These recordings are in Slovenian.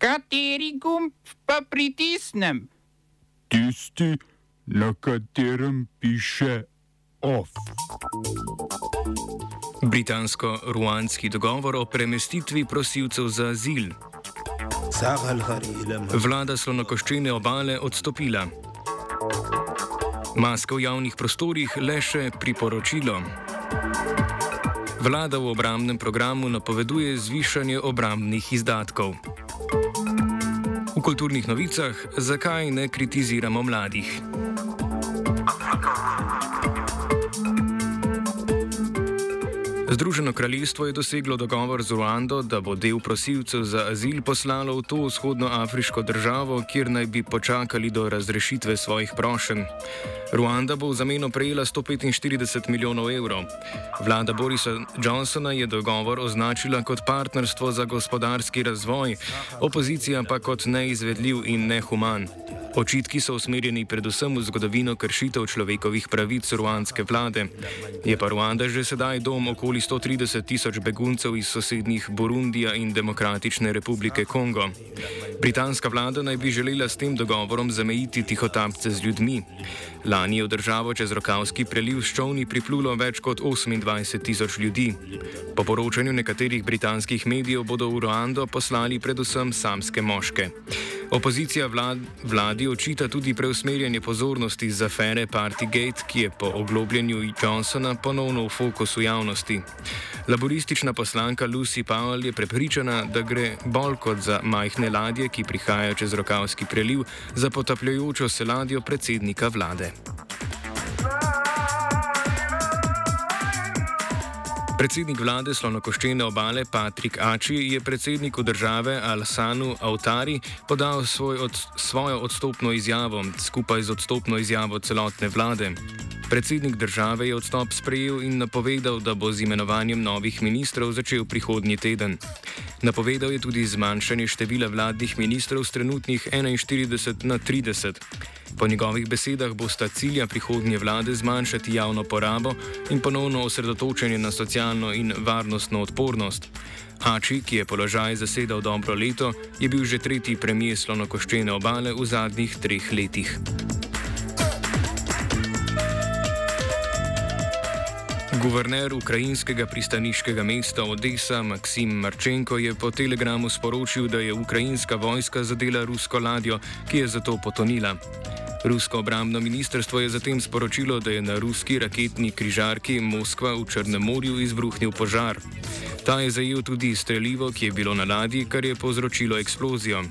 Kateri gumb pa pritisnem? Tisti, na katerem piše OF. Britansko-ruanski dogovor o premestitvi prosilcev za azil. Vlada slonokoščene obale odstopila. Maska v javnih prostorih le še priporočilo. Vlada v obramnem programu napoveduje zvišanje obrambnih izdatkov. V kulturnih novicah, zakaj ne kritiziramo mladih? Združeno kraljestvo je doseglo dogovor z Ruando, da bo del prosilcev za azil poslalo v to vzhodnoafriško državo, kjer naj bi počakali do razrešitve svojih prošenj. Ruanda bo v zameno prejela 145 milijonov evrov. Vlada Borisa Johnsona je dogovor označila kot partnerstvo za gospodarski razvoj, opozicija pa kot neizvedljiv in nehuman. Očitki so usmerjeni predvsem v zgodovino kršitev človekovih pravic ruanske vlade. Je pa Ruanda že sedaj dom okoli 130 tisoč beguncev iz sosednjih Burundija in Demokratične republike Kongo. Britanska vlada naj bi želela s tem dogovorom zamejiti tihotapce z ljudmi. Lani je v državo čez Rokavski preliv s čovni priplulo več kot 28 tisoč ljudi. Po poročanju nekaterih britanskih medijev bodo v Ruando poslali predvsem samske moške. Opozicija vlad, vladi očita tudi preusmerjanje pozornosti z afere Partygate, ki je po oglobljenju Johnsona ponovno v fokusu javnosti. Laboristična poslanka Lucy Powell je prepričana, da gre bolj kot za majhne ladje, ki prihajajo čez Rokavski preliv, za potapljajočo se ladjo predsednika vlade. Predsednik vlade slonokoščene obale Patrik Ači je predsedniku države Al-Sanu Autari podal svoj od, svojo odstopno izjavo skupaj z odstopno izjavo celotne vlade. Predsednik države je odstop sprejel in napovedal, da bo z imenovanjem novih ministrov začel prihodnji teden. Napovedal je tudi zmanjšanje števila vladnih ministrov z trenutnih 41 na 30. Po njegovih besedah bosta cilja prihodnje vlade zmanjšati javno porabo in ponovno osredotočenje na socialno in varnostno odpornost. Ači, ki je položaj zasedal dobro leto, je bil že tretji premijer slonokoščene obale v zadnjih treh letih. Guverner ukrajinskega pristaniškega mesta Odessa Maksim Marčenko je po telegramu sporočil, da je ukrajinska vojska zadela rusko ladjo, ki je zato potonila. Rusko obrambno ministrstvo je zatem sporočilo, da je na ruski raketni križarki Moskva v Črnem morju izbruhnil požar. Ta je zajel tudi strelivo, ki je bilo na ladji, kar je povzročilo eksplozijo.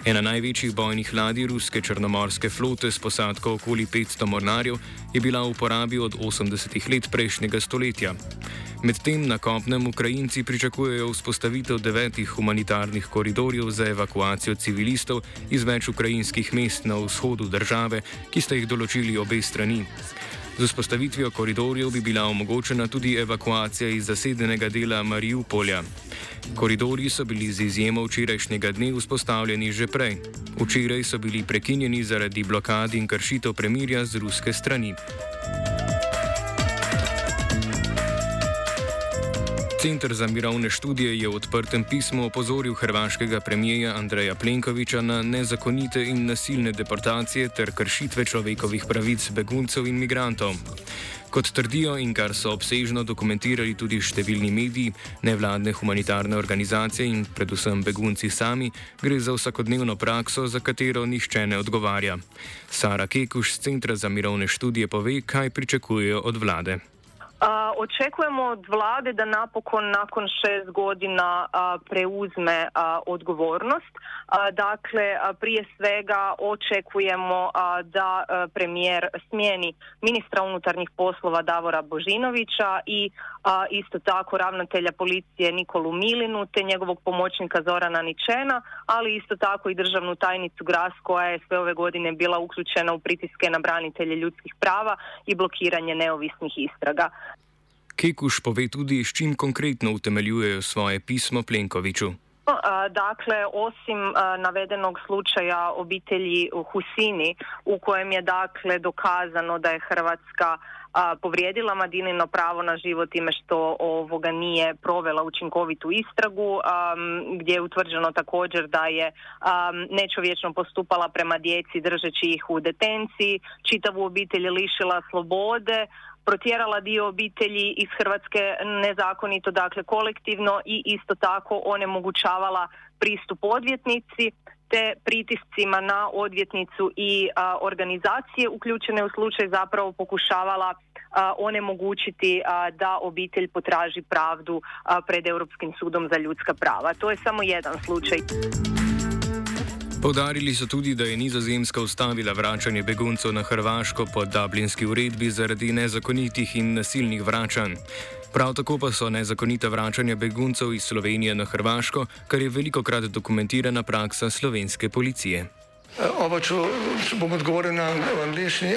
Ena največjih bojnih ladij ruske črnomorske flote s posadko okoli 500 mornarjev je bila v uporabi od 80-ih let prejšnjega stoletja. Medtem na kopnem Ukrajinci pričakujejo vzpostavitev devetih humanitarnih koridorjev za evakuacijo civilistov iz več ukrajinskih mest na vzhodu države, ki sta jih določili obe strani. Z vzpostavitvijo koridorjev bi bila omogočena tudi evakuacija iz zasedenega dela Mariupolja. Koridori so bili z izjemo včerajšnjega dne vzpostavljeni že prej. Včeraj so bili prekinjeni zaradi blokad in kršitev premirja z ruske strani. Centr za mirovne študije je v odprtem pismu opozoril hrvaškega premijeja Andreja Plenkoviča na nezakonite in nasilne deportacije ter kršitve človekovih pravic beguncev in migrantov. Kot trdijo in kar so obsežno dokumentirali tudi številni mediji, nevladne humanitarne organizacije in predvsem begunci sami, gre za vsakodnevno prakso, za katero nišče ne odgovarja. Sara Kekuš z Centra za mirovne študije pove, kaj pričakujejo od vlade. A, očekujemo od vlade da napokon nakon šest godina preuzme odgovornost. Dakle, prije svega očekujemo da premijer smijeni ministra unutarnjih poslova Davora Božinovića i isto tako ravnatelja policije Nikolu Milinu te njegovog pomoćnika Zorana Ničena, ali isto tako i državnu tajnicu Gras koja je sve ove godine bila uključena u pritiske na branitelje ljudskih prava i blokiranje neovisnih istraga. Kekuš pove tudi, s čim konkretno utemeljujejo svoje pismo Plenkoviću. Dakle, osim navedenog slučaja obitelji Husini u kojem je dakle dokazano da je Hrvatska povrijedila Madinino pravo na život time što ovoga nije provela učinkovitu istragu gdje je utvrđeno također da je nečovječno postupala prema djeci držeći ih u detenciji, čitavu obitelj lišila slobode, protjerala dio obitelji iz Hrvatske nezakonito, dakle kolektivno i isto tako onemogućavala pristup odvjetnici te pritiscima na odvjetnicu i organizacije uključene u slučaj zapravo pokušavala onemogućiti da obitelj potraži pravdu pred Europskim sudom za ljudska prava. To je samo jedan slučaj. Podarili so tudi, da je Nizozemska ustavila vračanje beguncev na Hrvaško po dublinski uredbi zaradi nezakonitih in nasilnih vračanj. Prav tako pa so nezakonita vračanja beguncev iz Slovenije na Hrvaško, kar je veliko krat dokumentirana praksa slovenske policije. Oba, če, če bom odgovoril na angliški.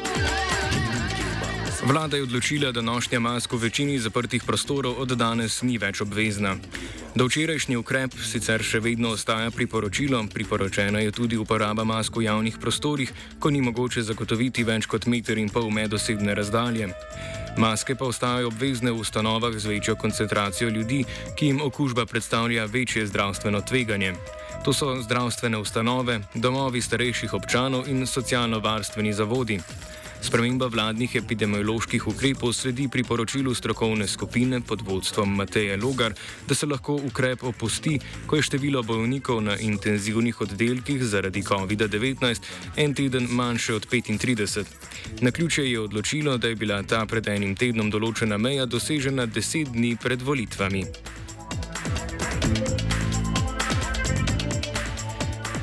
Vlada je odločila, da nošnja mask v večini zaprtih prostorov od danes ni več obvezna. Do včerajšnji ukrep sicer še vedno ostaja priporočilo, priporočena je tudi uporaba mask v javnih prostorih, ko ni mogoče zagotoviti več kot meter in pol medosebne razdalje. Maske pa ostajajo obvezne v ustanovah z večjo koncentracijo ljudi, ki jim okužba predstavlja večje zdravstveno tveganje. To so zdravstvene ustanove, domovi starejših občanov in socialno-varstveni zavodi. Sprememba vladnih epidemioloških ukrepov sledi priporočilu strokovne skupine pod vodstvom Mateje Logar, da se lahko ukrep opusti, ko je število bolnikov na intenzivnih oddelkih zaradi COVID-19 en teden manjše od 35. Na ključe je odločilo, da je bila ta pred enim tednom določena meja dosežena deset dni pred volitvami.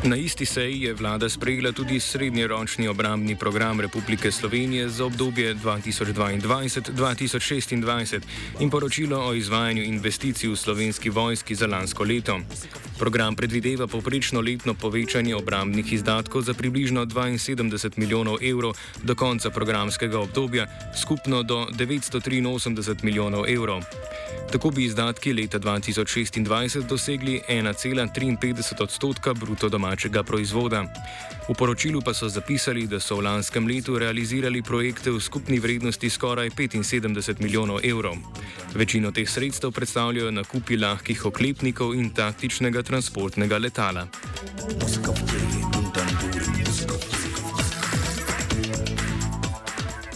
Na isti seji je vlada sprejela tudi srednjeročni obrambni program Republike Slovenije za obdobje 2022-2026 in poročilo o izvajanju investicij v slovenski vojski za lansko leto. Program predvideva poprečno letno povečanje obrambnih izdatkov za približno 72 milijonov evrov do konca programskega obdobja, skupno do 983 milijonov evrov. Tako bi izdatki leta 2026 dosegli 1,53 odstotka bruto domačega proizvoda. V poročilu pa so zapisali, da so v lanskem letu realizirali projekte v skupni vrednosti skoraj 75 milijonov evrov. Večino teh sredstev predstavljajo nakupi lahkih oklepnikov in taktičnega transportnega letala. Moskva.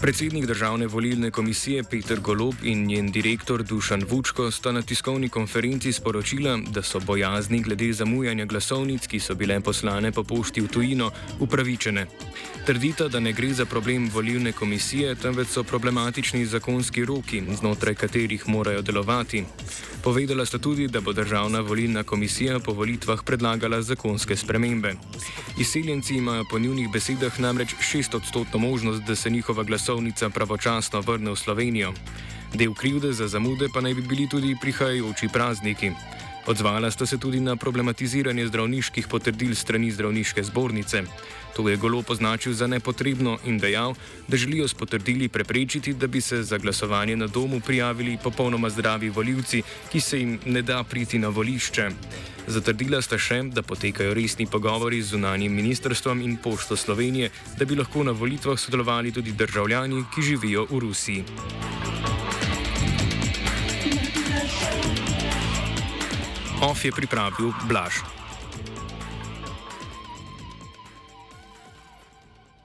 Predsednik državne volilne komisije Peter Golob in njen direktor Dušan Vučko sta na tiskovni konferenci sporočila, da so bojazni glede zamujanja glasovnic, ki so bile poslane po pošti v tujino, upravičene. Trdita, da ne gre za problem volilne komisije, temveč so problematični zakonski roki, znotraj katerih morajo delovati. Povedala sta tudi, da bo državna volilna komisija po volitvah predlagala zakonske spremembe. Izseljenci imajo po njunih besedah namreč šest odstotno možnost, da se njihova glasovnica pravočasno vrne v Slovenijo. Del krivde za zamude pa naj bi bili tudi prihajajoči prazniki. Odzvala sta se tudi na problematiziranje zdravniških potrdil strani zdravniške zbornice. To je golo označil za nepotrebno in dejal, da želijo s potrdili preprečiti, da bi se za glasovanje na domu prijavili popolnoma zdravi voljivci, ki se jim ne da priti na volišče. Zatrdila sta še, da potekajo resni pogovori z zunanjim ministrstvom in pošto Slovenije, da bi lahko na volitvah sodelovali tudi državljani, ki živijo v Rusiji. OF je pripravil Blaž.